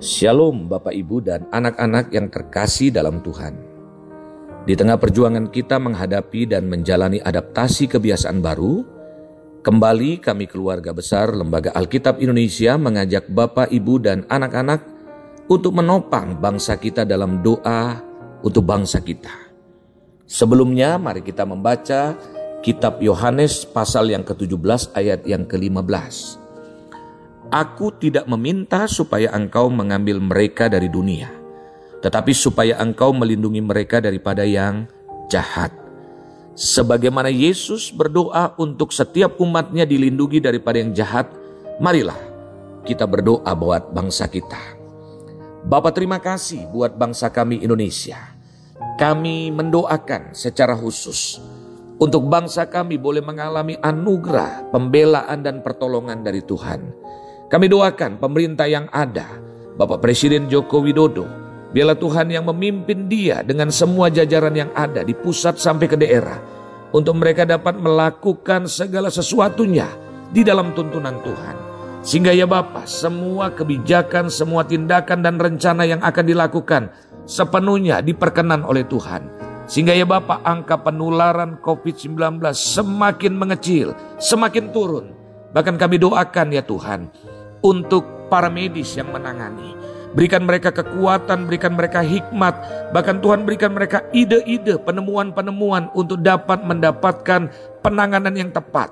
Shalom Bapak Ibu dan anak-anak yang terkasih dalam Tuhan. Di tengah perjuangan kita menghadapi dan menjalani adaptasi kebiasaan baru, kembali kami keluarga besar Lembaga Alkitab Indonesia mengajak Bapak, Ibu, dan anak-anak untuk menopang bangsa kita dalam doa untuk bangsa kita. Sebelumnya mari kita membaca kitab Yohanes pasal yang ke-17 ayat yang ke-15. Aku tidak meminta supaya engkau mengambil mereka dari dunia, tetapi supaya engkau melindungi mereka daripada yang jahat. Sebagaimana Yesus berdoa untuk setiap umatnya dilindungi daripada yang jahat, marilah kita berdoa buat bangsa kita. Bapak terima kasih buat bangsa kami Indonesia. Kami mendoakan secara khusus untuk bangsa kami boleh mengalami anugerah, pembelaan dan pertolongan dari Tuhan. Kami doakan pemerintah yang ada, Bapak Presiden Joko Widodo, biarlah Tuhan yang memimpin dia dengan semua jajaran yang ada di pusat sampai ke daerah, untuk mereka dapat melakukan segala sesuatunya di dalam tuntunan Tuhan. Sehingga ya Bapak, semua kebijakan, semua tindakan dan rencana yang akan dilakukan sepenuhnya diperkenan oleh Tuhan. Sehingga ya Bapak, angka penularan COVID-19 semakin mengecil, semakin turun. Bahkan kami doakan ya Tuhan, untuk para medis yang menangani. Berikan mereka kekuatan, berikan mereka hikmat, bahkan Tuhan berikan mereka ide-ide, penemuan-penemuan untuk dapat mendapatkan penanganan yang tepat.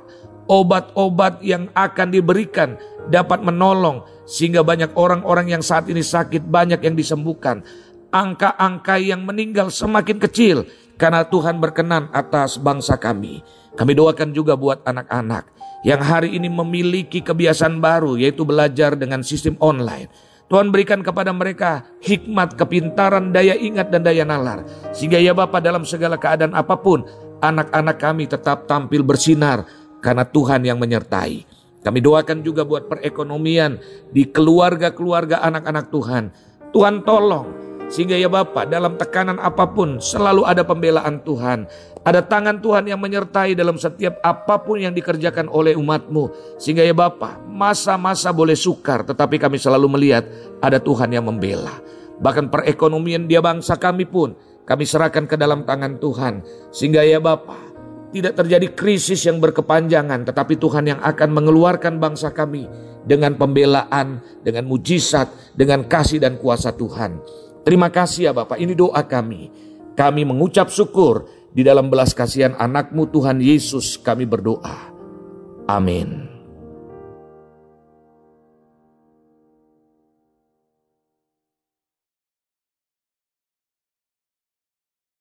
Obat-obat yang akan diberikan dapat menolong sehingga banyak orang-orang yang saat ini sakit banyak yang disembuhkan. Angka-angka yang meninggal semakin kecil karena Tuhan berkenan atas bangsa kami. Kami doakan juga buat anak-anak yang hari ini memiliki kebiasaan baru yaitu belajar dengan sistem online. Tuhan berikan kepada mereka hikmat, kepintaran, daya ingat dan daya nalar. Sehingga ya Bapak dalam segala keadaan apa pun, anak-anak kami tetap tampil bersinar karena Tuhan yang menyertai. Kami doakan juga buat perekonomian di keluarga-keluarga anak-anak Tuhan. Tuhan tolong sehingga ya Bapak dalam tekanan apa pun selalu ada pembelaan Tuhan. Ada tangan Tuhan yang menyertai dalam setiap apa pun yang dikerjakan oleh umatmu. Sehingga ya Bapak masa-masa boleh sukar tetapi kami selalu melihat ada Tuhan yang membela. Bahkan perekonomian dia bangsa kami pun kami serahkan ke dalam tangan Tuhan. Sehingga ya Bapak tidak terjadi krisis yang berkepanjangan tetapi Tuhan yang akan mengeluarkan bangsa kami dengan pembelaan, dengan mujizat, dengan kasih dan kuasa Tuhan. Terima kasih ya Bapak, ini doa kami. Kami mengucap syukur di dalam belas kasihan anakmu Tuhan Yesus kami berdoa. Amin.